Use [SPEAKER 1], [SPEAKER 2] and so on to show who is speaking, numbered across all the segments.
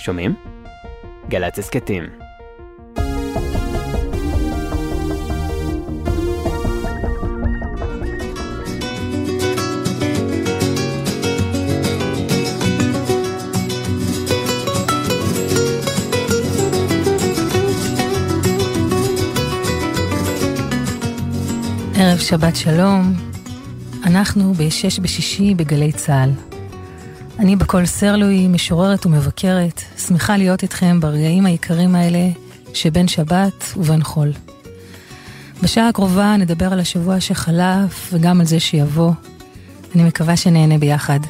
[SPEAKER 1] שומעים? גל"צ הסכתים.
[SPEAKER 2] ערב שבת שלום, אנחנו בשש בשישי בגלי צה"ל. אני בקול סרלוי, משוררת ומבקרת, שמחה להיות איתכם ברגעים היקרים האלה שבין שבת ובין חול. בשעה הקרובה נדבר על השבוע שחלף וגם על זה שיבוא. אני מקווה שנהנה ביחד.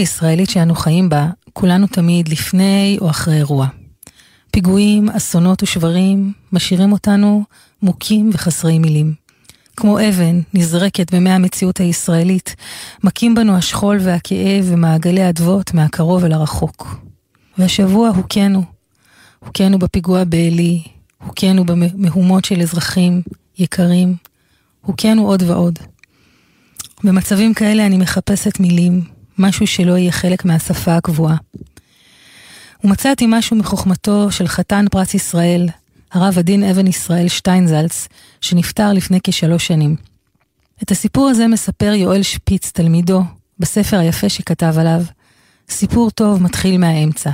[SPEAKER 2] הישראלית שאנו חיים בה, כולנו תמיד לפני או אחרי אירוע. פיגועים, אסונות ושברים משאירים אותנו מוכים וחסרי מילים. כמו אבן נזרקת במי המציאות הישראלית, מכים בנו השכול והכאב ומעגלי אדוות מהקרוב אל הרחוק. והשבוע הוכינו. הוכינו בפיגוע בעלי, הוכינו במהומות של אזרחים יקרים, הוכינו עוד ועוד. במצבים כאלה אני מחפשת מילים, משהו שלא יהיה חלק מהשפה הקבועה. ומצאתי משהו מחוכמתו של חתן פרס ישראל, הרב עדין אבן ישראל שטיינזלץ, שנפטר לפני כשלוש שנים. את הסיפור הזה מספר יואל שפיץ, תלמידו, בספר היפה שכתב עליו, סיפור טוב מתחיל מהאמצע.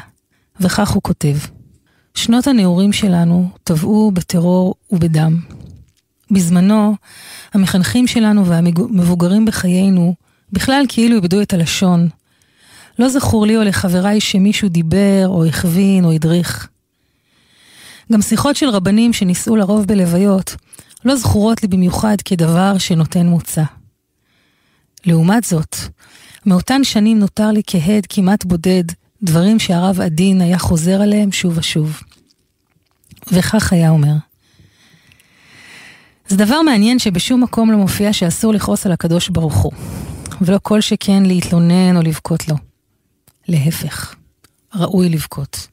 [SPEAKER 2] וכך הוא כותב: שנות הנעורים שלנו טבעו בטרור ובדם.
[SPEAKER 3] בזמנו, המחנכים שלנו והמבוגרים בחיינו בכלל כאילו איבדו את הלשון. לא זכור לי או לחבריי שמישהו דיבר או הכווין או הדריך. גם שיחות של רבנים שנישאו לרוב בלוויות לא זכורות לי במיוחד כדבר שנותן מוצא. לעומת זאת, מאותן שנים נותר לי כהד כמעט בודד דברים שהרב עדין היה חוזר עליהם שוב ושוב. וכך היה אומר. זה דבר מעניין שבשום מקום לא מופיע שאסור לכעוס על הקדוש ברוך הוא, ולא כל שכן להתלונן או לבכות לו. להפך, ראוי לבכות.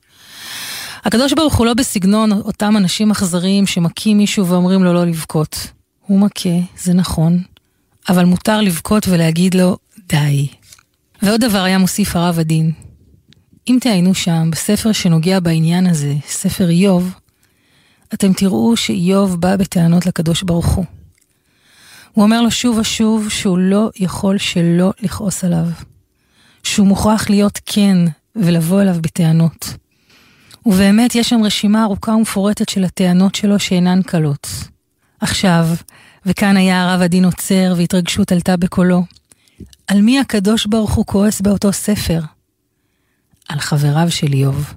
[SPEAKER 3] הקדוש ברוך הוא לא בסגנון אותם אנשים אכזריים שמכים מישהו ואומרים לו לא לבכות. הוא מכה, זה נכון, אבל מותר לבכות ולהגיד לו די. ועוד דבר היה מוסיף הרב הדין. אם תעיינו שם, בספר שנוגע בעניין הזה, ספר איוב, אתם תראו שאיוב בא בטענות לקדוש ברוך הוא. הוא אומר לו שוב ושוב שהוא לא יכול שלא לכעוס עליו. שהוא מוכרח להיות כן ולבוא אליו בטענות. ובאמת יש שם רשימה ארוכה ומפורטת של הטענות שלו שאינן קלות. עכשיו, וכאן היה הרב הדין עוצר והתרגשות עלתה בקולו, על מי הקדוש ברוך הוא כועס באותו ספר? על חבריו של איוב.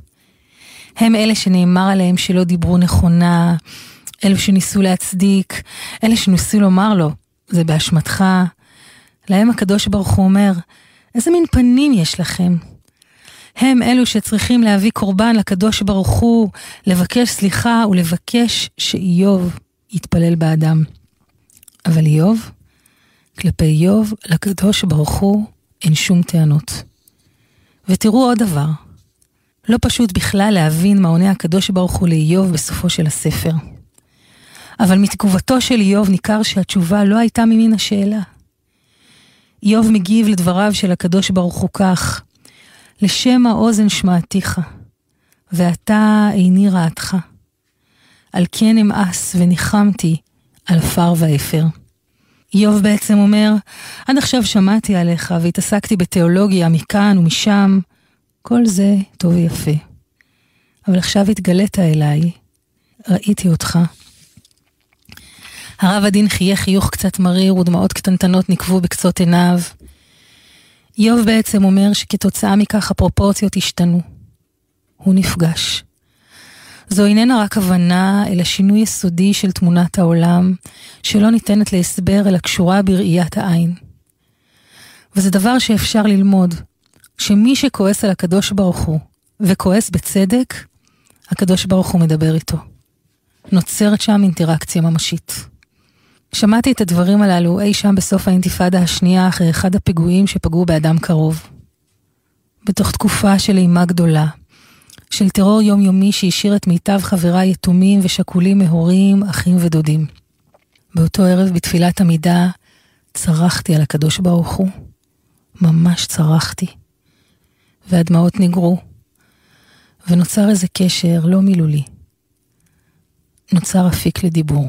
[SPEAKER 3] הם אלה שנאמר עליהם שלא דיברו נכונה, אלו שניסו להצדיק, אלה שניסו לומר לו, זה באשמתך. להם הקדוש ברוך הוא אומר, איזה מין פנים יש לכם? הם אלו שצריכים להביא קורבן לקדוש ברוך הוא, לבקש סליחה ולבקש שאיוב יתפלל באדם. אבל איוב, כלפי איוב, לקדוש ברוך הוא, אין שום טענות. ותראו עוד דבר, לא פשוט בכלל להבין מה עונה הקדוש ברוך הוא לאיוב בסופו של הספר. אבל מתגובתו של איוב ניכר שהתשובה לא הייתה ממין השאלה. איוב מגיב לדבריו של הקדוש ברוך הוא כך, לשם האוזן שמעתיך, ועתה איני רעתך. על כן אמאס וניחמתי על עפר ואפר. איוב בעצם אומר, עד עכשיו שמעתי עליך והתעסקתי בתיאולוגיה מכאן ומשם, כל זה טוב ויפה. אבל עכשיו התגלית אליי, ראיתי אותך. הרב הדין חייך חיוך קצת מריר ודמעות קטנטנות נקבו בקצות עיניו. איוב בעצם אומר שכתוצאה מכך הפרופורציות השתנו. הוא נפגש. זו איננה רק הבנה, אלא שינוי יסודי של תמונת העולם, שלא ניתנת להסבר, אלא קשורה בראיית העין. וזה דבר שאפשר ללמוד, שמי שכועס על הקדוש ברוך הוא, וכועס בצדק, הקדוש ברוך הוא מדבר איתו. נוצרת שם אינטראקציה ממשית. שמעתי את הדברים הללו אי שם בסוף האינתיפאדה השנייה אחרי אחד הפיגועים שפגעו באדם קרוב. בתוך תקופה של אימה גדולה, של טרור יומיומי שהשאיר את מיטב חבריי יתומים ושכולים מהורים, אחים ודודים. באותו ערב בתפילת עמידה צרחתי על הקדוש ברוך הוא. ממש צרחתי. והדמעות ניגרו, ונוצר איזה קשר לא מילולי. נוצר אפיק לדיבור.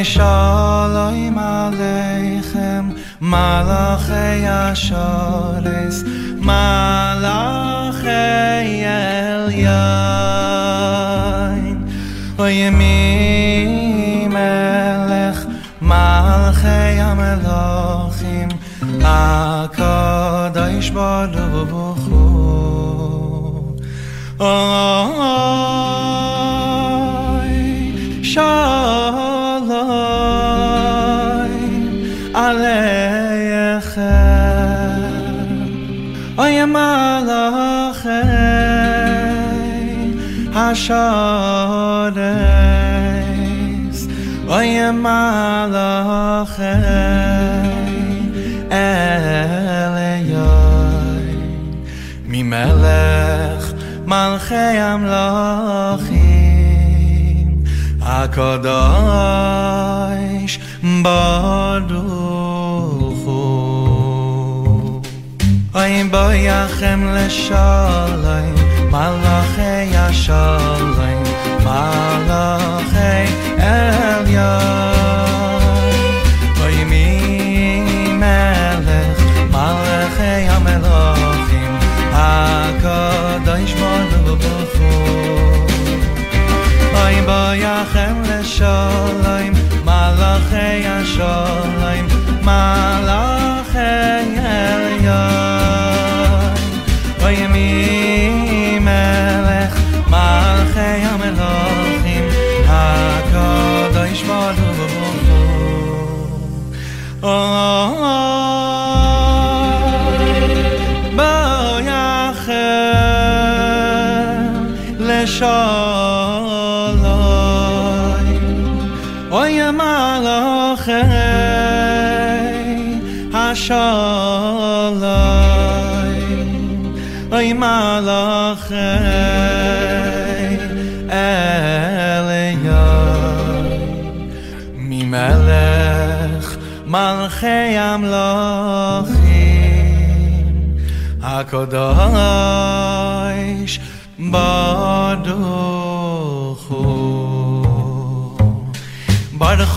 [SPEAKER 2] אוי שלום עליכם, מלאכי השורס, מלאכי עליין, אוי מי מלך מלכי המלוכים, הקדוש ברוך malachem eleyoi mimelech malchei amlochim הקודש ברוך הוא אוי בוי יחם לשלם מלאכי השלם have your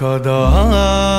[SPEAKER 2] 可等啊。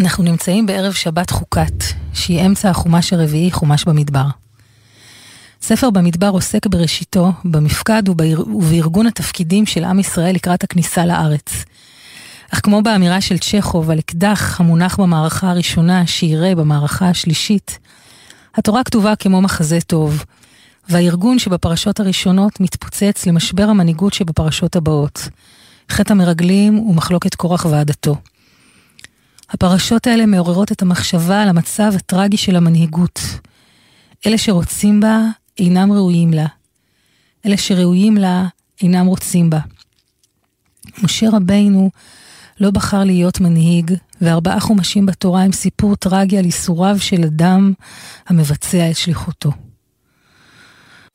[SPEAKER 3] אנחנו נמצאים בערב שבת חוקת, שהיא אמצע החומש הרביעי, חומש במדבר. ספר במדבר עוסק בראשיתו, במפקד ובארגון התפקידים של עם ישראל לקראת הכניסה לארץ. אך כמו באמירה של צ'כוב על אקדח המונח במערכה הראשונה, שיראה במערכה השלישית, התורה כתובה כמו מחזה טוב, והארגון שבפרשות הראשונות מתפוצץ למשבר המנהיגות שבפרשות הבאות, חטא המרגלים ומחלוקת קורח ועדתו. הפרשות האלה מעוררות את המחשבה על המצב הטרגי של המנהיגות. אלה שרוצים בה אינם ראויים לה. אלה שראויים לה אינם רוצים בה. משה רבינו לא בחר להיות מנהיג, וארבעה חומשים בתורה הם סיפור טרגי על ייסוריו של אדם המבצע את שליחותו.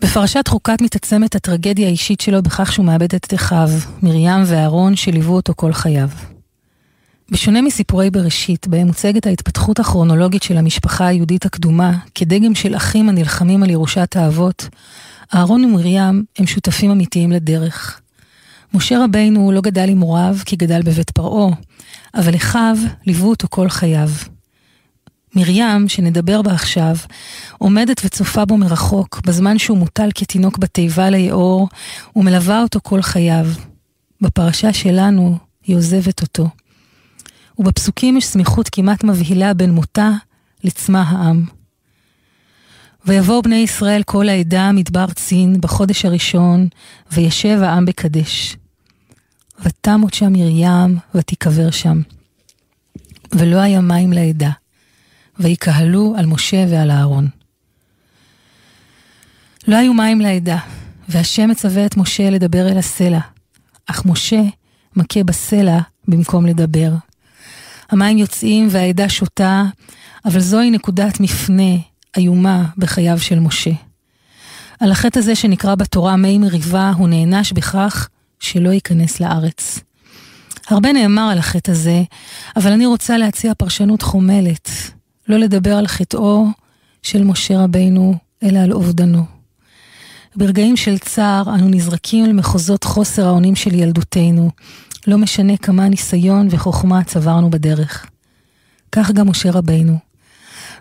[SPEAKER 3] בפרשת חוקת מתעצמת הטרגדיה האישית שלו בכך שהוא מאבד את אחיו, מרים ואהרון, שליוו אותו כל חייו. בשונה מסיפורי בראשית, בהם מוצגת ההתפתחות הכרונולוגית של המשפחה היהודית הקדומה, כדגם של אחים הנלחמים על ירושת האבות, אהרון ומרים הם שותפים אמיתיים לדרך. משה רבינו לא גדל עם הוריו כי גדל בבית פרעה, אבל אחיו ליוו אותו כל חייו. מרים, שנדבר בה עכשיו, עומדת וצופה בו מרחוק, בזמן שהוא מוטל כתינוק בתיבה ליאור, ומלווה אותו כל חייו. בפרשה שלנו, היא עוזבת אותו. ובפסוקים יש סמיכות כמעט מבהילה בין מותה לצמא העם. ויבואו בני ישראל כל העדה מדבר צין בחודש הראשון, וישב העם בקדש. ותמות שם מרים, ותיקבר שם. ולא היה מים לעדה, ויקהלו על משה ועל אהרון. לא היו מים לעדה, והשם מצווה את משה לדבר אל הסלע, אך משה מכה בסלע במקום לדבר. המים יוצאים והעדה שותה, אבל זוהי נקודת מפנה איומה בחייו של משה. על החטא הזה שנקרא בתורה מי מריבה, הוא נענש בכך שלא ייכנס לארץ. הרבה נאמר על החטא הזה, אבל אני רוצה להציע פרשנות חומלת, לא לדבר על חטאו של משה רבינו, אלא על אובדנו. ברגעים של צער אנו נזרקים למחוזות חוסר האונים של ילדותנו, לא משנה כמה ניסיון וחוכמה צברנו בדרך. כך גם משה רבינו.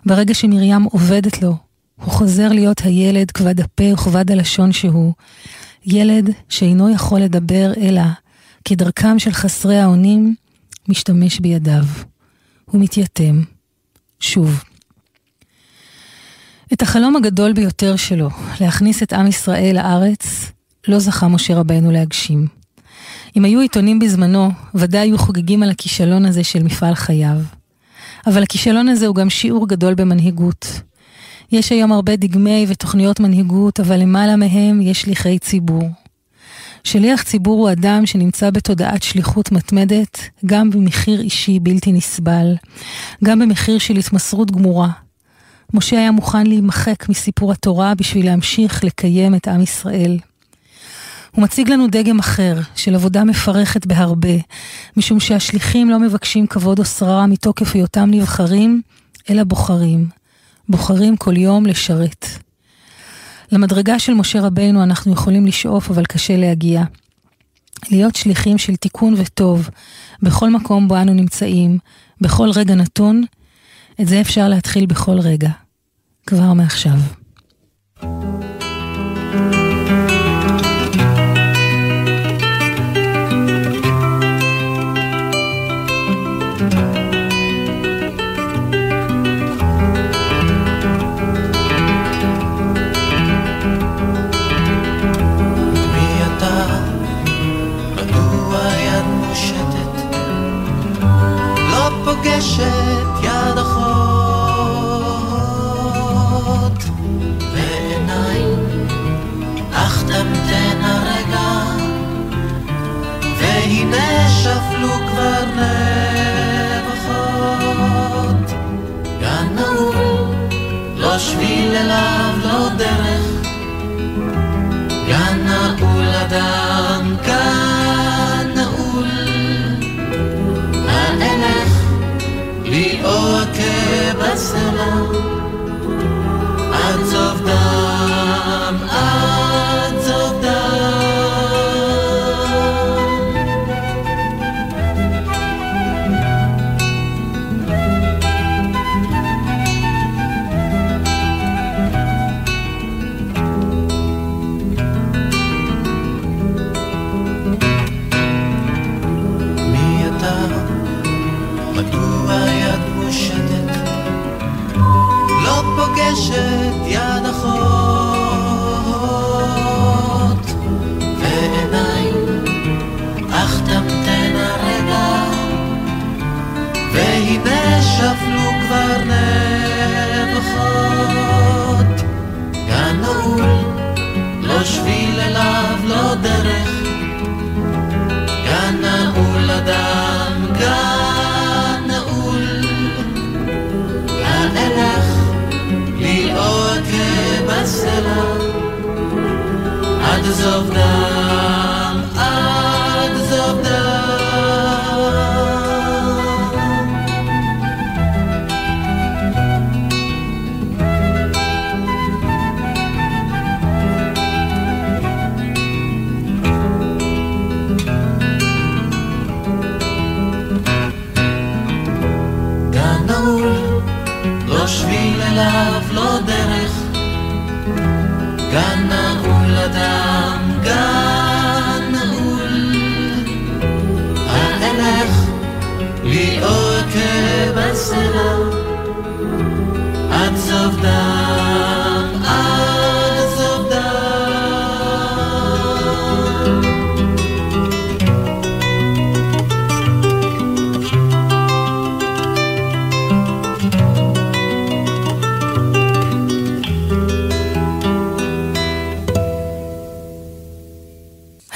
[SPEAKER 3] ברגע שמרים עובדת לו, הוא חוזר להיות הילד כבד הפה וכבד הלשון שהוא, ילד שאינו יכול לדבר אלא כדרכם של חסרי האונים, משתמש בידיו. הוא מתייתם. שוב. את החלום הגדול ביותר שלו, להכניס את עם ישראל לארץ, לא זכה משה רבנו להגשים. אם היו עיתונים בזמנו, ודאי היו חוגגים על הכישלון הזה של מפעל חייו. אבל הכישלון הזה הוא גם שיעור גדול במנהיגות. יש היום הרבה דגמי ותוכניות מנהיגות, אבל למעלה מהם יש שליחי ציבור. שליח ציבור הוא אדם שנמצא בתודעת שליחות מתמדת, גם במחיר אישי בלתי נסבל, גם במחיר של התמסרות גמורה. משה היה מוכן להימחק מסיפור התורה בשביל להמשיך לקיים את עם ישראל. הוא מציג לנו דגם אחר, של עבודה מפרכת בהרבה, משום שהשליחים לא מבקשים כבוד או שררה מתוקף היותם נבחרים, אלא בוחרים. בוחרים כל יום לשרת. למדרגה של משה רבינו אנחנו יכולים לשאוף, אבל קשה להגיע. להיות שליחים של תיקון וטוב, בכל מקום בו אנו נמצאים, בכל רגע נתון, את זה אפשר להתחיל בכל רגע. כבר מעכשיו.
[SPEAKER 4] פוגשת יד אחות ועיניים, אך תמתן הרגע, והנה שפלו כבר נבחות. גן נעור, לא שביל אליו, לא דרך, גן נעול עדיין. אוהקה בסלע, עד it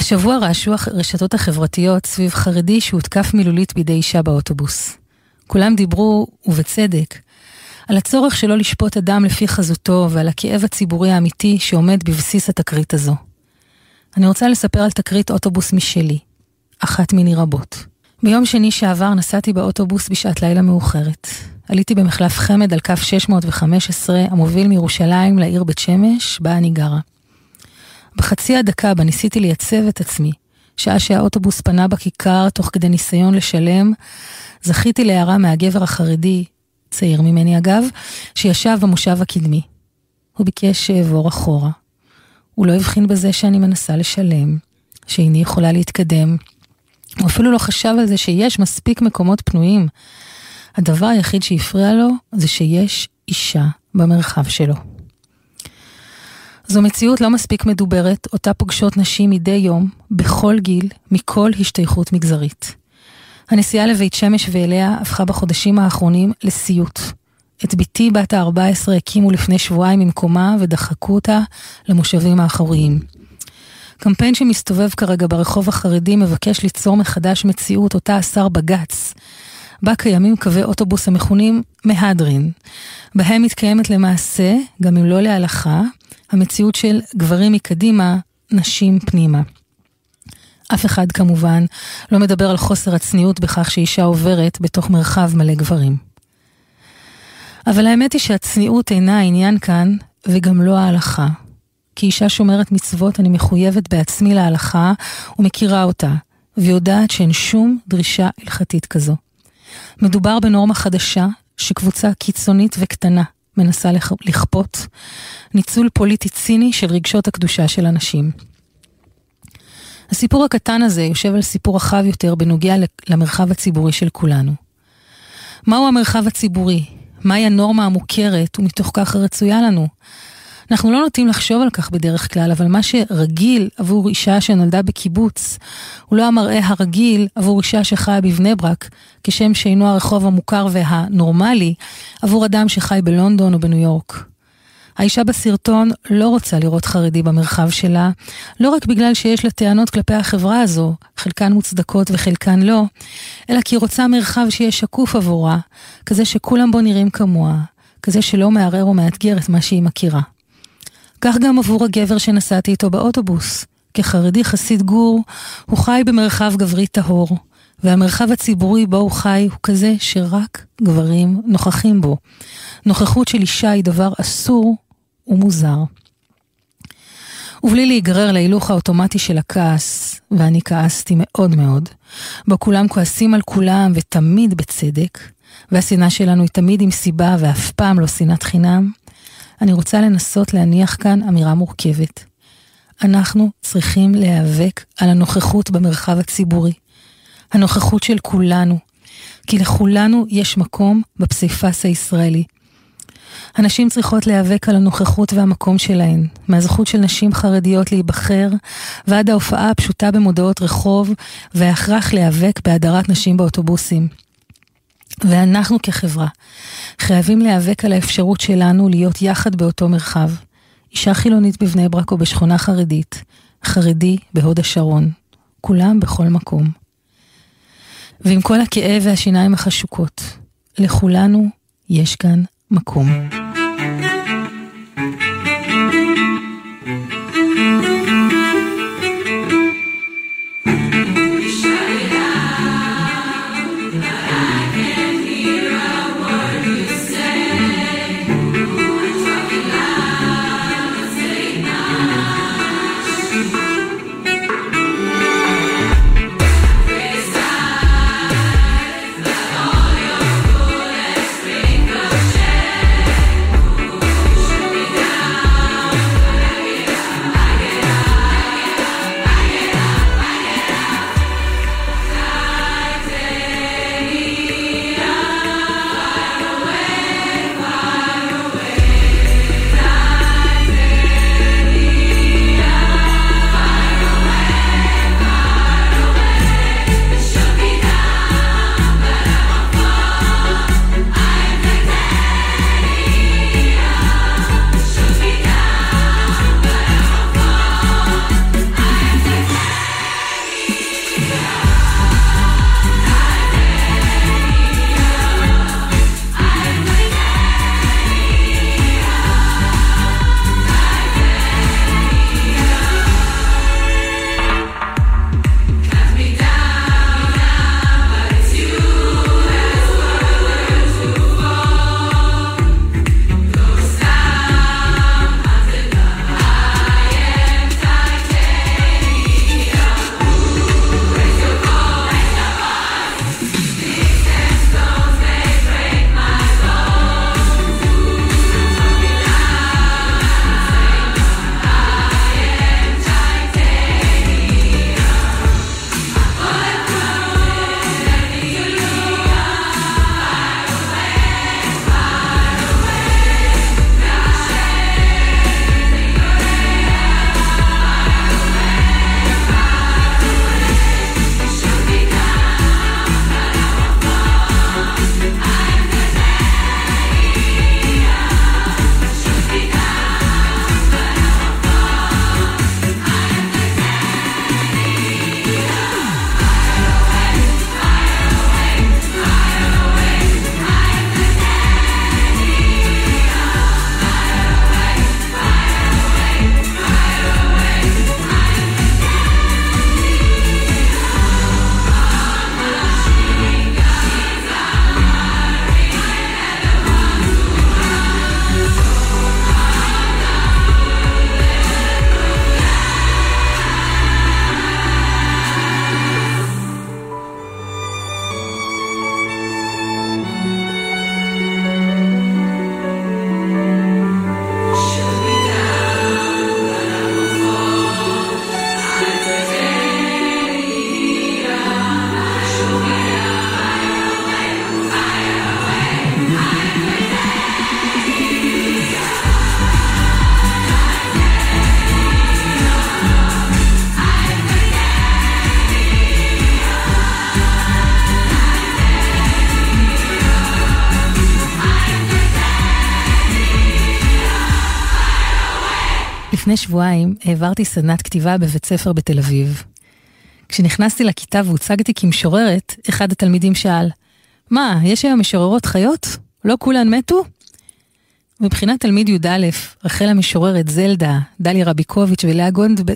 [SPEAKER 3] השבוע רעשו הרשתות החברתיות סביב חרדי שהותקף מילולית בידי אישה באוטובוס. כולם דיברו, ובצדק, על הצורך שלא לשפוט אדם לפי חזותו ועל הכאב הציבורי האמיתי שעומד בבסיס התקרית הזו. אני רוצה לספר על תקרית אוטובוס משלי, אחת מיני רבות. ביום שני שעבר נסעתי באוטובוס בשעת לילה מאוחרת. עליתי במחלף חמד על קו 615 המוביל מירושלים לעיר בית שמש, בה אני גרה. בחצי הדקה בה ניסיתי לייצב את עצמי, שעה שהאוטובוס פנה בכיכר תוך כדי ניסיון לשלם, זכיתי להערה מהגבר החרדי, צעיר ממני אגב, שישב במושב הקדמי. הוא ביקש שאעבור אחורה. הוא לא הבחין בזה שאני מנסה לשלם, שאיני יכולה להתקדם. הוא אפילו לא חשב על זה שיש מספיק מקומות פנויים. הדבר היחיד שהפריע לו זה שיש אישה במרחב שלו. זו מציאות לא מספיק מדוברת, אותה פוגשות נשים מדי יום, בכל גיל, מכל השתייכות מגזרית. הנסיעה לבית שמש ואליה הפכה בחודשים האחרונים לסיוט. את בתי בת ה-14 הקימו לפני שבועיים ממקומה ודחקו אותה למושבים האחוריים. קמפיין שמסתובב כרגע ברחוב החרדי מבקש ליצור מחדש מציאות אותה אסר בג"ץ, בה קיימים קווי אוטובוס המכונים מהדרין. בהם מתקיימת למעשה, גם אם לא להלכה, המציאות של גברים מקדימה, נשים פנימה. אף אחד כמובן לא מדבר על חוסר הצניעות בכך שאישה עוברת בתוך מרחב מלא גברים. אבל האמת היא שהצניעות אינה העניין כאן, וגם לא ההלכה. כאישה שומרת מצוות אני מחויבת בעצמי להלכה ומכירה אותה, ויודעת שאין שום דרישה הלכתית כזו. מדובר בנורמה חדשה שקבוצה קיצונית וקטנה מנסה לכפות, ניצול פוליטי ציני של רגשות הקדושה של אנשים. הסיפור הקטן הזה יושב על סיפור רחב יותר בנוגע למרחב הציבורי של כולנו. מהו המרחב הציבורי? מהי הנורמה המוכרת ומתוך כך הרצויה לנו? אנחנו לא נוטים לחשוב על כך בדרך כלל, אבל מה שרגיל עבור אישה שנולדה בקיבוץ, הוא לא המראה הרגיל עבור אישה שחיה בבני ברק, כשם שאינו הרחוב המוכר והנורמלי, עבור אדם שחי בלונדון או בניו יורק. האישה בסרטון לא רוצה לראות חרדי במרחב שלה, לא רק בגלל שיש לה טענות כלפי החברה הזו, חלקן מוצדקות וחלקן לא, אלא כי היא רוצה מרחב שיהיה שקוף עבורה, כזה שכולם בו נראים כמוה, כזה שלא מערער או מאתגר את מה שהיא מכירה. כך גם עבור הגבר שנסעתי איתו באוטובוס. כחרדי חסיד גור, הוא חי במרחב גברי טהור, והמרחב הציבורי בו הוא חי הוא כזה שרק גברים נוכחים בו. נוכחות של אישה היא דבר אסור ומוזר. ובלי להיגרר להילוך האוטומטי של הכעס, ואני כעסתי מאוד מאוד, בו כולם כועסים על כולם ותמיד בצדק, והשנאה שלנו היא תמיד עם סיבה ואף פעם לא שנאת חינם, אני רוצה לנסות להניח כאן אמירה מורכבת. אנחנו צריכים להיאבק על הנוכחות במרחב הציבורי. הנוכחות של כולנו. כי לכולנו יש מקום בפסיפס הישראלי. הנשים צריכות להיאבק על הנוכחות והמקום שלהן, מהזכות של נשים חרדיות להיבחר, ועד ההופעה הפשוטה במודעות רחוב, וההכרח להיאבק בהדרת נשים באוטובוסים. ואנחנו כחברה חייבים להיאבק על האפשרות שלנו להיות יחד באותו מרחב. אישה חילונית בבני ברק או בשכונה חרדית, חרדי בהוד השרון, כולם בכל מקום. ועם כל הכאב והשיניים החשוקות, לכולנו יש כאן מקום. לפני שבועיים העברתי סדנת כתיבה בבית ספר בתל אביב. כשנכנסתי לכיתה והוצגתי כמשוררת, אחד התלמידים שאל, מה, יש היום משוררות חיות? לא כולן מתו? מבחינת תלמיד י"א, רחל המשוררת, זלדה, דליה רביקוביץ' ולאה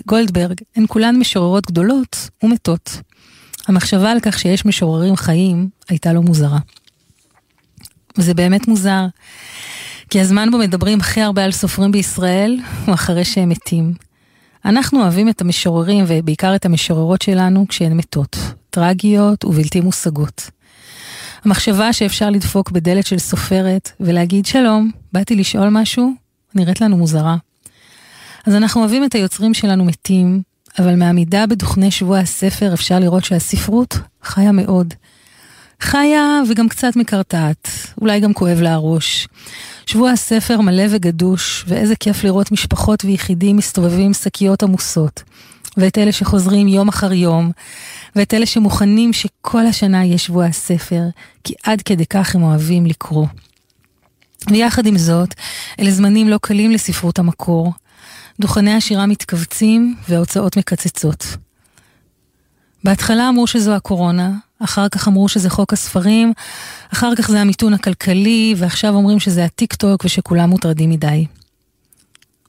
[SPEAKER 3] גולדברג, הן כולן משוררות גדולות ומתות. המחשבה על כך שיש משוררים חיים הייתה לא מוזרה. וזה באמת מוזר, כי הזמן בו מדברים הכי הרבה על סופרים בישראל הוא אחרי שהם מתים. אנחנו אוהבים את המשוררים ובעיקר את המשוררות שלנו כשהן מתות, טרגיות ובלתי מושגות. המחשבה שאפשר לדפוק בדלת של סופרת ולהגיד שלום, באתי לשאול משהו, נראית לנו מוזרה. אז אנחנו אוהבים את היוצרים שלנו מתים, אבל מעמידה בדוכני שבוע הספר אפשר לראות שהספרות חיה מאוד. חיה וגם קצת מקרטעת, אולי גם כואב לה הראש. שבוע הספר מלא וגדוש, ואיזה כיף לראות משפחות ויחידים מסתובבים עם שקיות עמוסות. ואת אלה שחוזרים יום אחר יום, ואת אלה שמוכנים שכל השנה יהיה שבוע הספר, כי עד כדי כך הם אוהבים לקרוא. ויחד עם זאת, אלה זמנים לא קלים לספרות המקור. דוכני השירה מתכווצים וההוצאות מקצצות. בהתחלה אמרו שזו הקורונה, אחר כך אמרו שזה חוק הספרים, אחר כך זה המיתון הכלכלי, ועכשיו אומרים שזה הטיק טוק ושכולם מוטרדים מדי.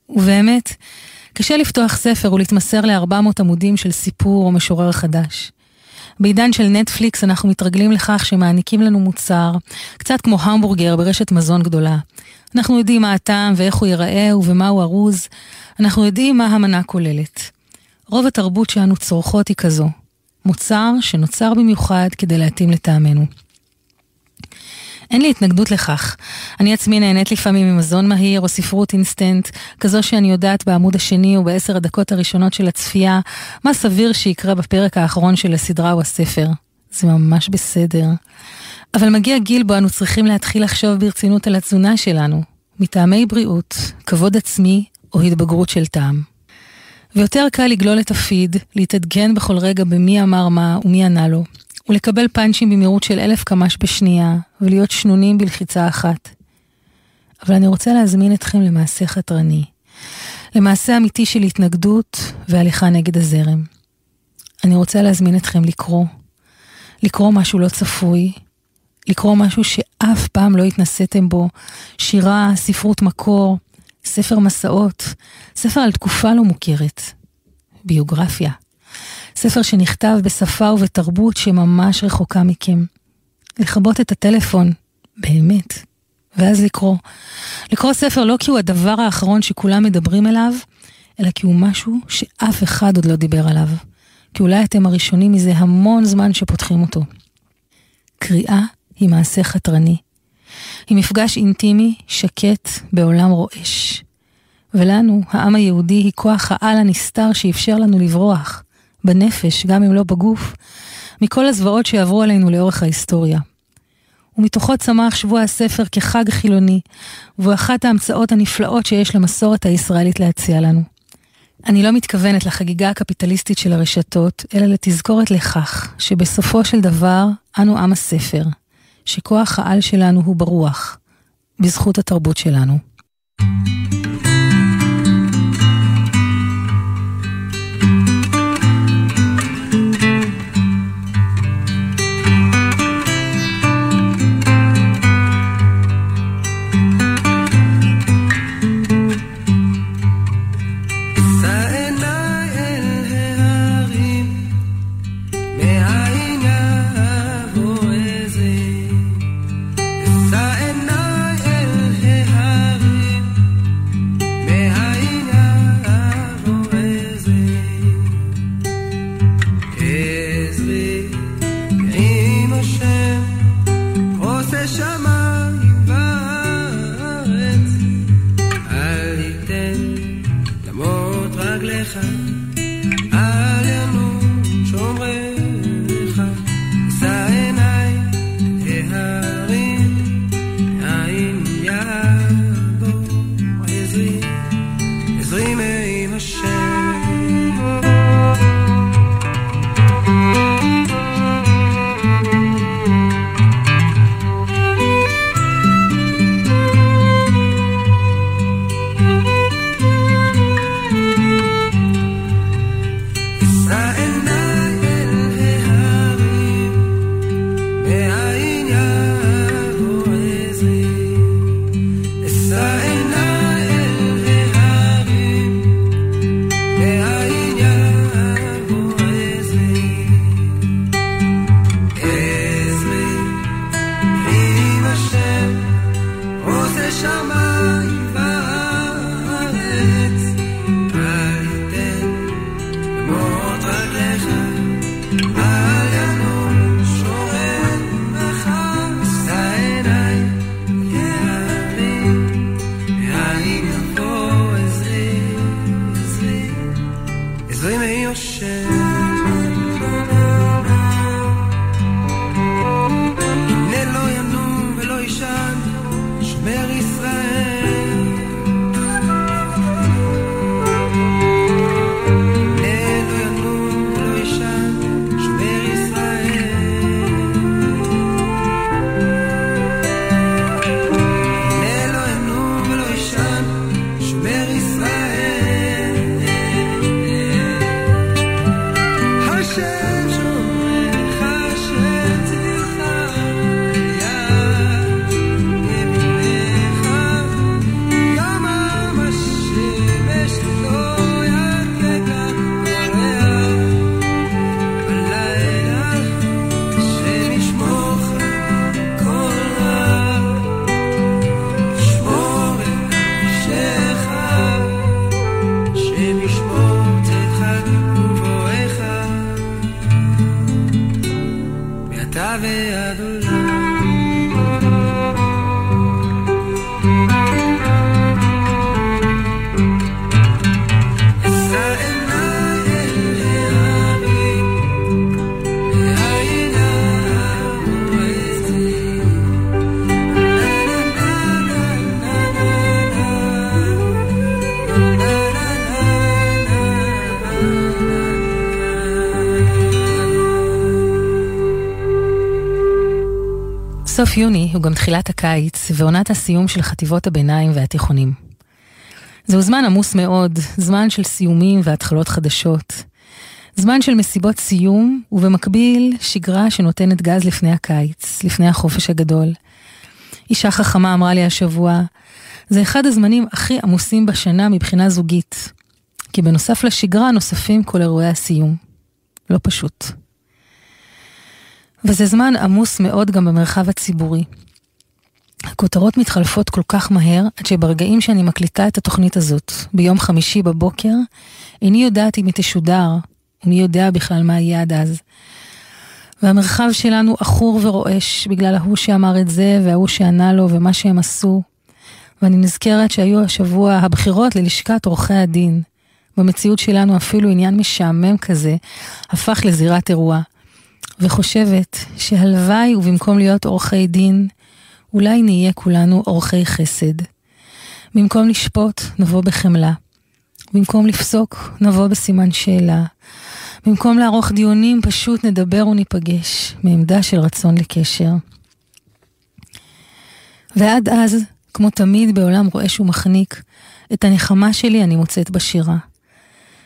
[SPEAKER 3] ובאמת, קשה לפתוח ספר ולהתמסר ל-400 עמודים של סיפור או משורר חדש. בעידן של נטפליקס אנחנו מתרגלים לכך שמעניקים לנו מוצר, קצת כמו המבורגר ברשת מזון גדולה. אנחנו יודעים מה הטעם ואיך הוא ייראה ובמה הוא ארוז, אנחנו יודעים מה המנה כוללת. רוב התרבות שאנו צורכות היא כזו, מוצר שנוצר במיוחד כדי להתאים לטעמנו. אין לי התנגדות לכך. אני עצמי נהנית לפעמים ממזון מהיר או ספרות אינסטנט, כזו שאני יודעת בעמוד השני או בעשר הדקות הראשונות של הצפייה, מה סביר שיקרה בפרק האחרון של הסדרה או הספר. זה ממש בסדר. אבל מגיע גיל בו אנו צריכים להתחיל לחשוב ברצינות על התזונה שלנו, מטעמי בריאות, כבוד עצמי או התבגרות של טעם. ויותר קל לגלול את הפיד, להתעדכן בכל רגע במי אמר מה ומי ענה לו, ולקבל פאנצ'ים במהירות של אלף קמ"ש בשנייה, ולהיות שנונים בלחיצה אחת. אבל אני רוצה להזמין אתכם למעשה חתרני, למעשה אמיתי של התנגדות והליכה נגד הזרם. אני רוצה להזמין אתכם לקרוא, לקרוא משהו לא צפוי, לקרוא משהו שאף פעם לא התנסיתם בו, שירה, ספרות מקור, ספר מסעות, ספר על תקופה לא מוכרת, ביוגרפיה. ספר שנכתב בשפה ובתרבות שממש רחוקה מכם. לכבות את הטלפון, באמת, ואז לקרוא. לקרוא ספר לא כי הוא הדבר האחרון שכולם מדברים אליו, אלא כי הוא משהו שאף אחד עוד לא דיבר עליו. כי אולי אתם הראשונים מזה המון זמן שפותחים אותו. קריאה היא מעשה חתרני. היא מפגש אינטימי, שקט, בעולם רועש. ולנו, העם היהודי, היא כוח העל הנסתר שאפשר לנו לברוח, בנפש, גם אם לא בגוף, מכל הזוועות שעברו עלינו לאורך ההיסטוריה. ומתוכו צמח שבוע הספר כחג חילוני, והוא אחת ההמצאות הנפלאות שיש למסורת הישראלית להציע לנו. אני לא מתכוונת לחגיגה הקפיטליסטית של הרשתות, אלא לתזכורת לכך שבסופו של דבר אנו עם הספר, שכוח העל שלנו הוא ברוח, בזכות התרבות שלנו. סוף יוני הוא גם תחילת הקיץ ועונת הסיום של חטיבות הביניים והתיכונים. זהו זמן עמוס מאוד, זמן של סיומים והתחלות חדשות. זמן של מסיבות סיום, ובמקביל שגרה שנותנת גז לפני הקיץ, לפני החופש הגדול. אישה חכמה אמרה לי השבוע, זה אחד הזמנים הכי עמוסים בשנה מבחינה זוגית, כי בנוסף לשגרה נוספים כל אירועי הסיום. לא פשוט. וזה זמן עמוס מאוד גם במרחב הציבורי. הכותרות מתחלפות כל כך מהר, עד שברגעים שאני מקליטה את התוכנית הזאת, ביום חמישי בבוקר, איני יודעת אם היא תשודר, ומי יודע בכלל מה יהיה עד אז. והמרחב שלנו עכור ורועש בגלל ההוא שאמר את זה, וההוא שענה לו, ומה שהם עשו. ואני נזכרת שהיו השבוע הבחירות ללשכת עורכי הדין. במציאות שלנו אפילו עניין משעמם כזה הפך לזירת אירוע. וחושבת שהלוואי ובמקום להיות עורכי דין, אולי נהיה כולנו עורכי חסד. במקום לשפוט, נבוא בחמלה. במקום לפסוק, נבוא בסימן שאלה. במקום לערוך דיונים, פשוט נדבר וניפגש, מעמדה של רצון לקשר. ועד אז, כמו תמיד בעולם רועש ומחניק, את הנחמה שלי אני מוצאת בשירה.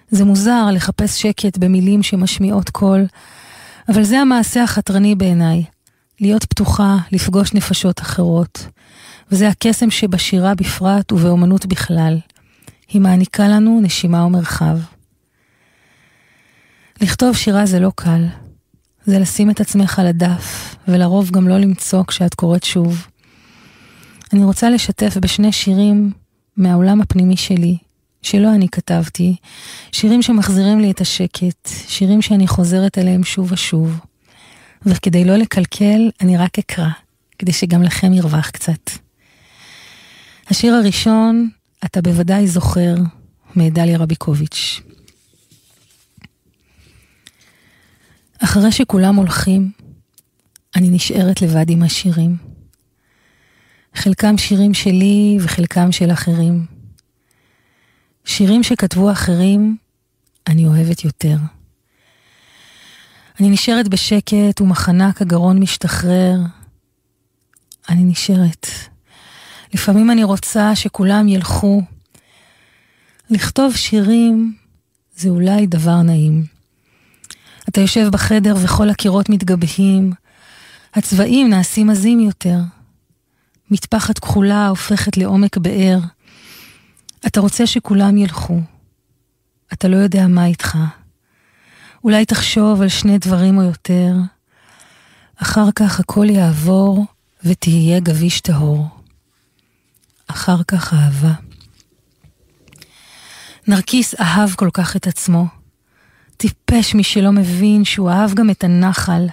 [SPEAKER 3] זה מוזר לחפש שקט במילים שמשמיעות קול, אבל זה המעשה החתרני בעיניי, להיות פתוחה, לפגוש נפשות אחרות. וזה הקסם שבשירה בפרט ובאומנות בכלל. היא מעניקה לנו נשימה ומרחב. לכתוב שירה זה לא קל. זה לשים את עצמך על הדף, ולרוב גם לא למצוא כשאת קוראת שוב. אני רוצה לשתף בשני שירים מהעולם הפנימי שלי, שלא אני כתבתי, שירים שמחזירים לי את השקט, שירים שאני חוזרת אליהם שוב ושוב. וכדי לא לקלקל, אני רק אקרא, כדי שגם לכם ירווח קצת. השיר הראשון, אתה בוודאי זוכר, מדליה רביקוביץ'. אחרי שכולם הולכים, אני נשארת לבד עם השירים. חלקם שירים שלי וחלקם של אחרים. שירים שכתבו אחרים, אני אוהבת יותר. אני נשארת בשקט ומחנה כגרון משתחרר. אני נשארת. לפעמים אני רוצה שכולם ילכו. לכתוב שירים זה אולי דבר נעים. אתה יושב בחדר וכל הקירות מתגבהים, הצבעים נעשים עזים יותר. מטפחת כחולה הופכת לעומק באר. אתה רוצה שכולם ילכו. אתה לא יודע מה איתך. אולי תחשוב על שני דברים או יותר. אחר כך הכל יעבור ותהיה גביש טהור. אחר כך אהבה. נרקיס אהב כל כך את עצמו. טיפש מי שלא מבין שהוא אהב גם את הנחל.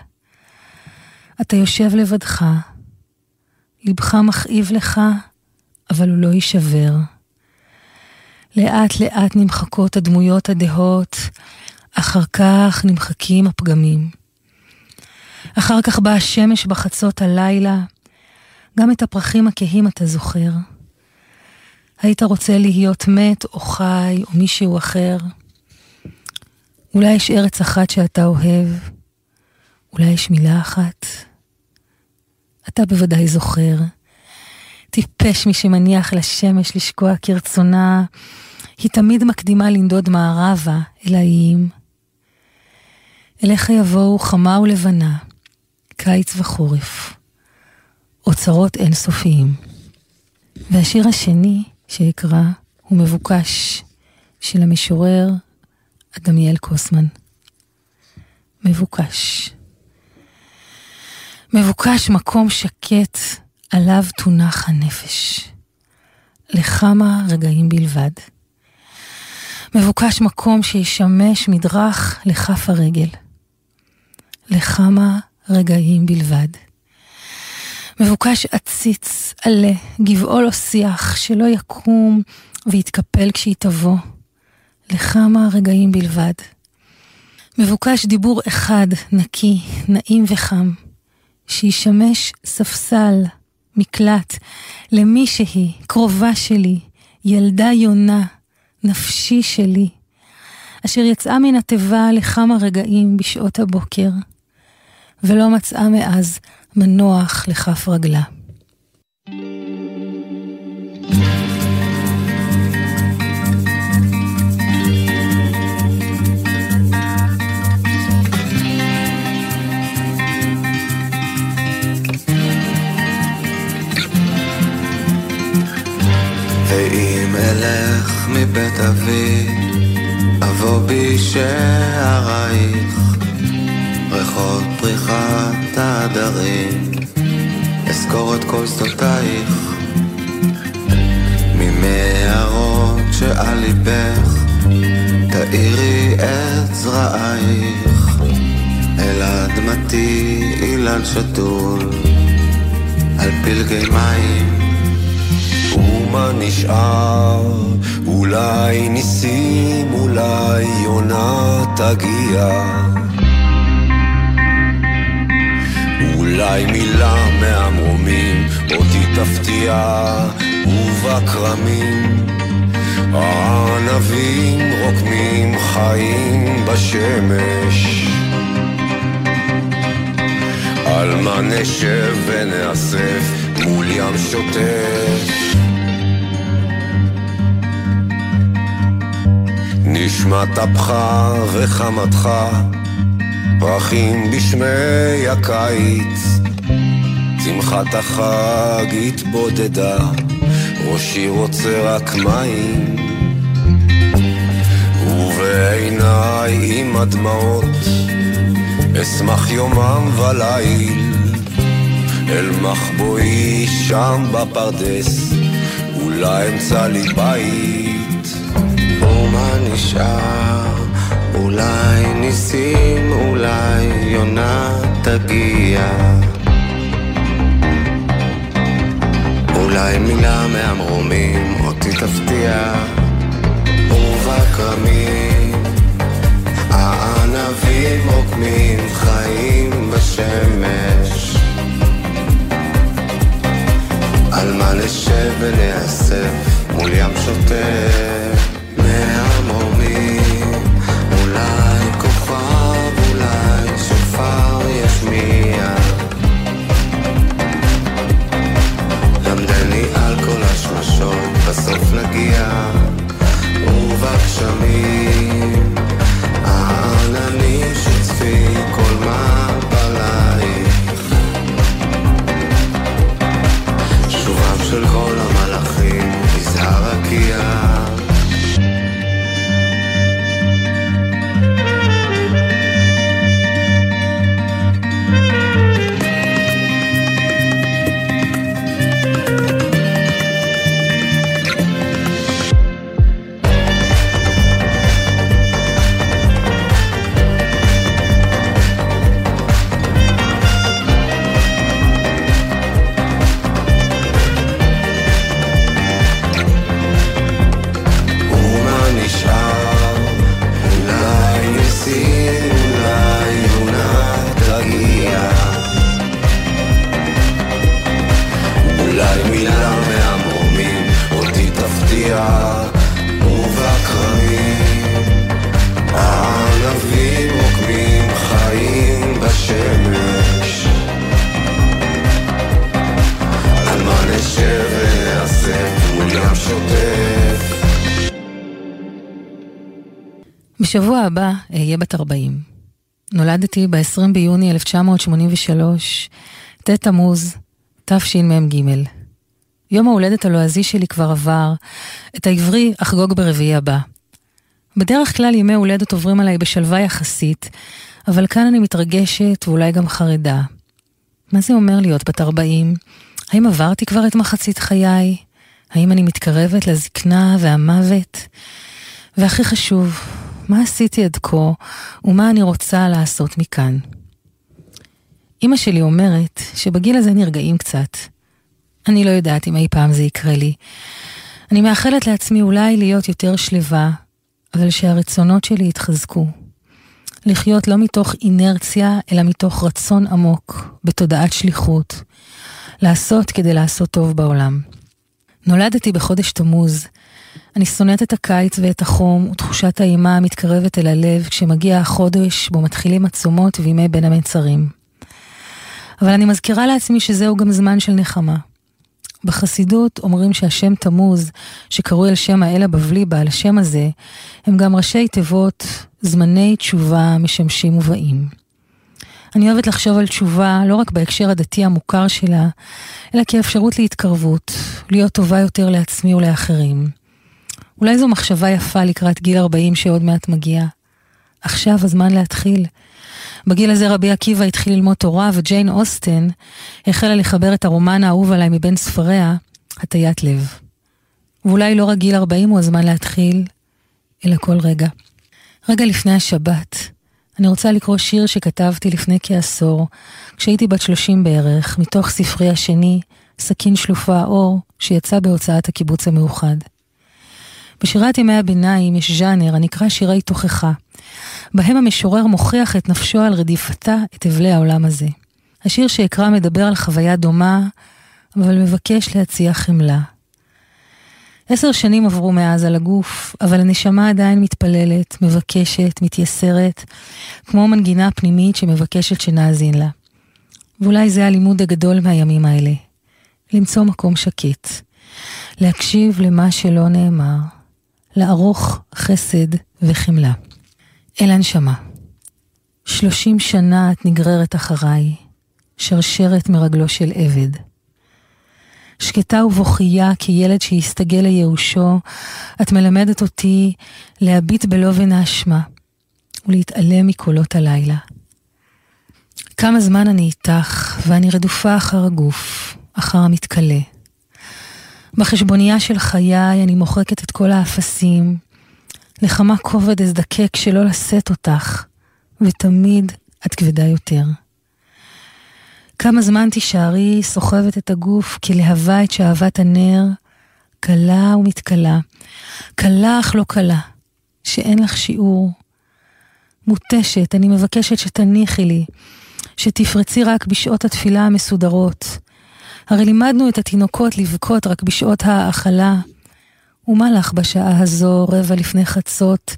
[SPEAKER 3] אתה יושב לבדך, לבך מכאיב לך, אבל הוא לא יישבר. לאט לאט נמחקות הדמויות הדהות, אחר כך נמחקים הפגמים. אחר כך באה השמש בחצות הלילה, גם את הפרחים הכהים אתה זוכר. היית רוצה להיות מת או חי או מישהו אחר. אולי יש ארץ אחת שאתה אוהב, אולי יש מילה אחת. אתה בוודאי זוכר. טיפש מי שמניח לשמש לשקוע כרצונה, היא תמיד מקדימה לנדוד מערבה אל האיים. אליך יבואו חמה ולבנה, קיץ וחורף, אוצרות אינסופיים. והשיר השני שאקרא הוא מבוקש של המשורר אדמיאל קוסמן. מבוקש. מבוקש מקום שקט עליו תונח הנפש. לכמה רגעים בלבד. מבוקש מקום שישמש מדרך לכף הרגל. לכמה רגעים בלבד. מבוקש עציץ, עלה, גבעול או שיח, שלא יקום ויתקפל כשהיא תבוא. לכמה רגעים בלבד. מבוקש דיבור אחד, נקי, נעים וחם, שישמש ספסל, מקלט, למי שהיא, קרובה שלי, ילדה יונה, נפשי שלי, אשר יצאה מן התיבה לכמה רגעים בשעות הבוקר, ולא מצאה מאז מנוח לכף רגלה.
[SPEAKER 5] מבית אבי, אבוא בשערייך, ריחות פריחת העדרים, אזכור את כל שדותייך, ממערות שעל ליבך, תאירי את זרעייך, אל אדמתי אילן שתול, על פלגי מים.
[SPEAKER 6] ומה נשאר? אולי ניסים, אולי יונה תגיע. אולי מילה מהמרומים אותי תפתיע, ובכרמים הענבים רוקמים חיים בשמש. על מה נשב ונאסף מול ים שוטף נשמת אפך וחמתך, פרחים בשמי הקיץ. שמחת החג התבודדה, ראשי רוצה רק מים. ובעיניי עם הדמעות, אשמח יומם וליל, אל מחבואי שם בפרדס, אולי אמצא לי בית.
[SPEAKER 5] ומה נשאר? אולי ניסים, אולי יונה תגיע. אולי מילה מהמרומים אותי תפתיע. ובכרמים הענבים עוקמים חיים בשמש. על מה נשב ונאסף מול ים שוטף אולי כוכב, אולי שופר ישמיע. למדני על כל השמשות, בסוף נגיע ובגשמים. העננים שצפי כל מעברייך שובם של כל המלאכים, יזהר רקיע
[SPEAKER 3] בשבוע הבא אהיה בת 40. נולדתי ב-20 ביוני 1983, ט' תמוז, תשמ"ג. יום ההולדת הלועזי שלי כבר עבר, את העברי אחגוג ברביעי הבא. בדרך כלל ימי הולדת עוברים עליי בשלווה יחסית, אבל כאן אני מתרגשת ואולי גם חרדה. מה זה אומר להיות בת 40? האם עברתי כבר את מחצית חיי? האם אני מתקרבת לזקנה והמוות? והכי חשוב, מה עשיתי עד כה ומה אני רוצה לעשות מכאן? אמא שלי אומרת שבגיל הזה נרגעים קצת. אני לא יודעת אם אי פעם זה יקרה לי. אני מאחלת לעצמי אולי להיות יותר שלווה, אבל שהרצונות שלי יתחזקו. לחיות לא מתוך אינרציה, אלא מתוך רצון עמוק, בתודעת שליחות. לעשות כדי לעשות טוב בעולם. נולדתי בחודש תמוז. אני שונאת את הקיץ ואת החום ותחושת האימה המתקרבת אל הלב כשמגיע החודש בו מתחילים הצומות וימי בין המצרים. אבל אני מזכירה לעצמי שזהו גם זמן של נחמה. בחסידות אומרים שהשם תמוז, שקרוי על שם האל הבבלי בעל השם הזה, הם גם ראשי תיבות זמני תשובה משמשים ובאים. אני אוהבת לחשוב על תשובה לא רק בהקשר הדתי המוכר שלה, אלא כאפשרות להתקרבות, להיות טובה יותר לעצמי ולאחרים. אולי זו מחשבה יפה לקראת גיל 40 שעוד מעט מגיע. עכשיו הזמן להתחיל. בגיל הזה רבי עקיבא התחיל ללמוד תורה, וג'יין אוסטן החלה לחבר את הרומן האהוב עליי מבין ספריה, הטיית לב. ואולי לא רק גיל 40 הוא הזמן להתחיל, אלא כל רגע. רגע לפני השבת, אני רוצה לקרוא שיר שכתבתי לפני כעשור, כשהייתי בת 30 בערך, מתוך ספרי השני, סכין שלופה אור, שיצא בהוצאת הקיבוץ המאוחד. בשירת ימי הביניים יש ז'אנר הנקרא שירי תוכחה, בהם המשורר מוכיח את נפשו על רדיפתה את אבלי העולם הזה. השיר שאקרא מדבר על חוויה דומה, אבל מבקש להציע חמלה. עשר שנים עברו מאז על הגוף, אבל הנשמה עדיין מתפללת, מבקשת, מתייסרת, כמו מנגינה פנימית שמבקשת שנאזין לה. ואולי זה הלימוד הגדול מהימים האלה. למצוא מקום שקט. להקשיב למה שלא נאמר. לערוך חסד וחמלה. אל הנשמה. שלושים שנה את נגררת אחריי, שרשרת מרגלו של עבד. שקטה ובוכייה כילד שהסתגל לייאושו, את מלמדת אותי להביט בלובן האשמה ולהתעלם מקולות הלילה. כמה זמן אני איתך, ואני רדופה אחר הגוף, אחר המתכלה. בחשבונייה של חיי אני מוחקת את כל האפסים, לכמה כובד אזדקק שלא לשאת אותך, ותמיד את כבדה יותר. כמה זמן תישארי סוחבת את הגוף כלהבה את שאהבת הנר, קלה ומתכלה, קלה אך לא קלה, שאין לך שיעור. מותשת, אני מבקשת שתניחי לי, שתפרצי רק בשעות התפילה המסודרות. הרי לימדנו את התינוקות לבכות רק בשעות האכלה. ומה לך בשעה הזו, רבע לפני חצות?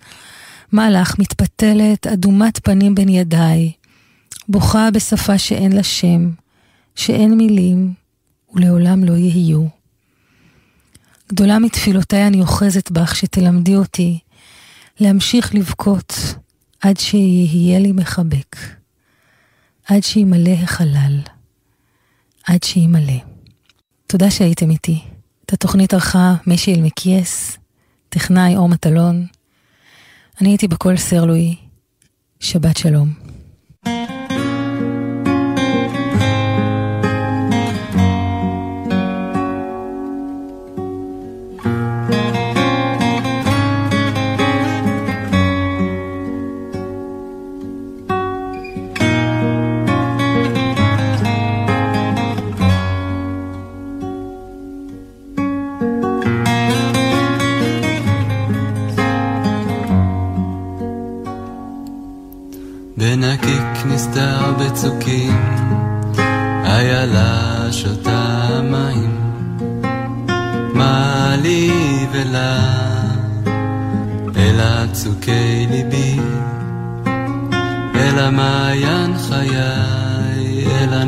[SPEAKER 3] מה לך, מתפתלת, אדומת פנים בין ידיי, בוכה בשפה שאין לה שם, שאין מילים, ולעולם לא יהיו. גדולה מתפילותיי אני אוחזת בך שתלמדי אותי להמשיך לבכות עד שיהיה לי מחבק, עד שימלא החלל, עד שימלא. תודה שהייתם איתי. את התוכנית ערכה משי אלמקייס, טכנאי אור מטלון. אני הייתי בקול סרלוי. שבת שלום.
[SPEAKER 7] בנקיק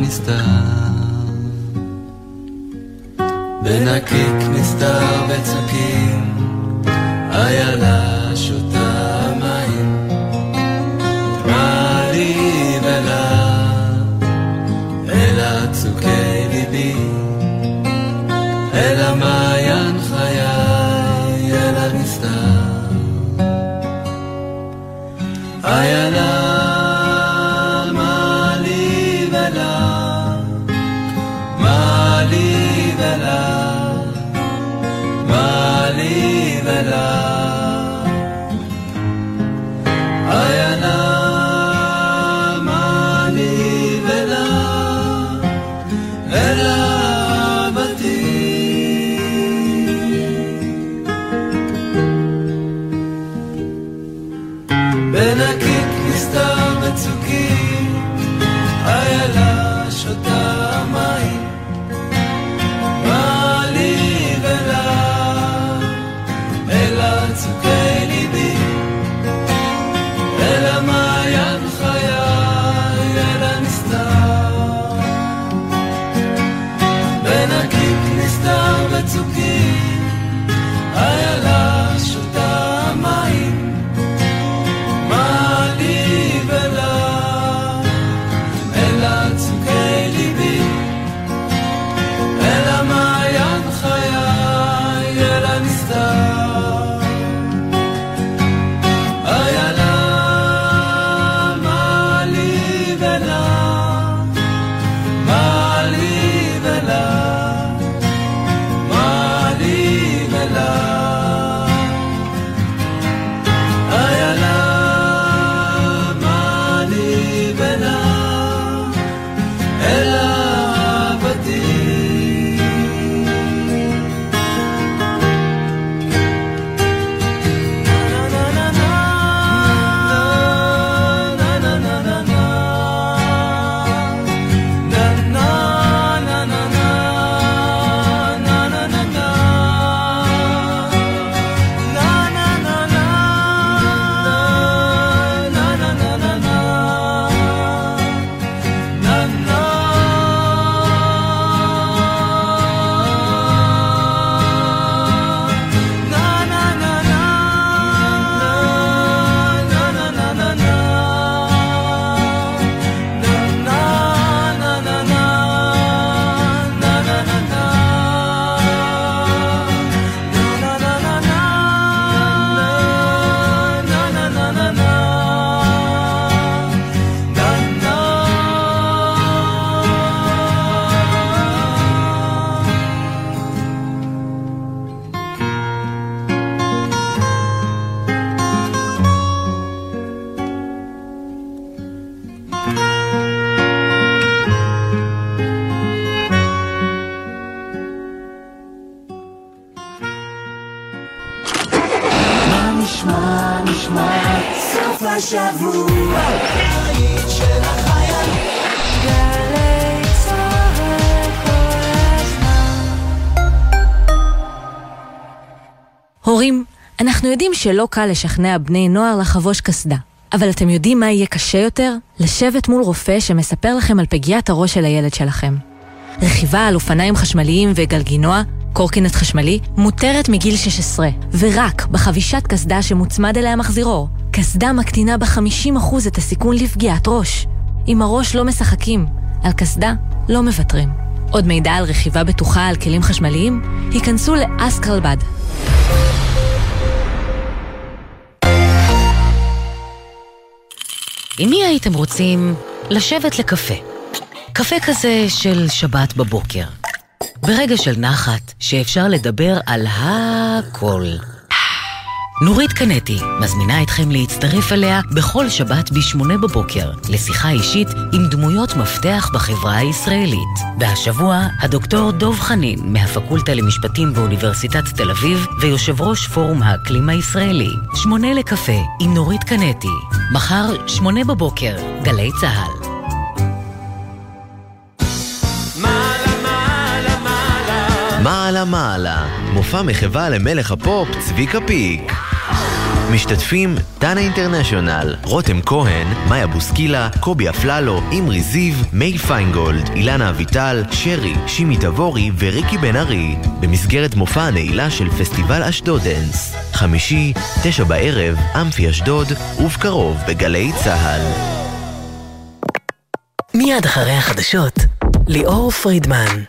[SPEAKER 7] אל הנסתר. בנקיק נסתר בצוקים, איילה
[SPEAKER 8] אנחנו יודעים שלא קל לשכנע בני נוער לחבוש קסדה. אבל אתם יודעים מה יהיה קשה יותר? לשבת מול רופא שמספר לכם על פגיעת הראש של הילד שלכם. רכיבה על אופניים חשמליים וגלגינוע, קורקינט חשמלי, מותרת מגיל 16, ורק בחבישת קסדה שמוצמד אליה מחזירור. קסדה מקטינה ב-50% את הסיכון לפגיעת ראש. עם הראש לא משחקים, על קסדה לא מוותרים. עוד מידע על רכיבה בטוחה על כלים חשמליים? היכנסו לאסקרלבד.
[SPEAKER 9] עם מי הייתם רוצים לשבת לקפה? קפה כזה של שבת בבוקר. ברגע של נחת, שאפשר לדבר על הכל. נורית קנטי מזמינה אתכם להצטרף אליה בכל שבת ב-8 בבוקר לשיחה אישית עם דמויות מפתח בחברה הישראלית. והשבוע, הדוקטור דוב חנין מהפקולטה למשפטים באוניברסיטת תל אביב ויושב ראש פורום האקלים הישראלי. שמונה לקפה עם נורית קנטי. מחר, שמונה בבוקר, גלי צה"ל.
[SPEAKER 10] מעלה מעלה, מופע מחווה למלך הפופ צביקה פיק. משתתפים דנה אינטרנשיונל, רותם כהן, מאיה בוסקילה, קובי אפללו, אמרי זיו, מיי פיינגולד, אילנה אביטל, שרי, שימי תבורי וריקי בן ארי, במסגרת מופע הנעילה של פסטיבל אשדודנס. חמישי, תשע בערב, אמפי אשדוד, ובקרוב בגלי צה"ל.
[SPEAKER 11] מיד אחרי החדשות, ליאור פרידמן.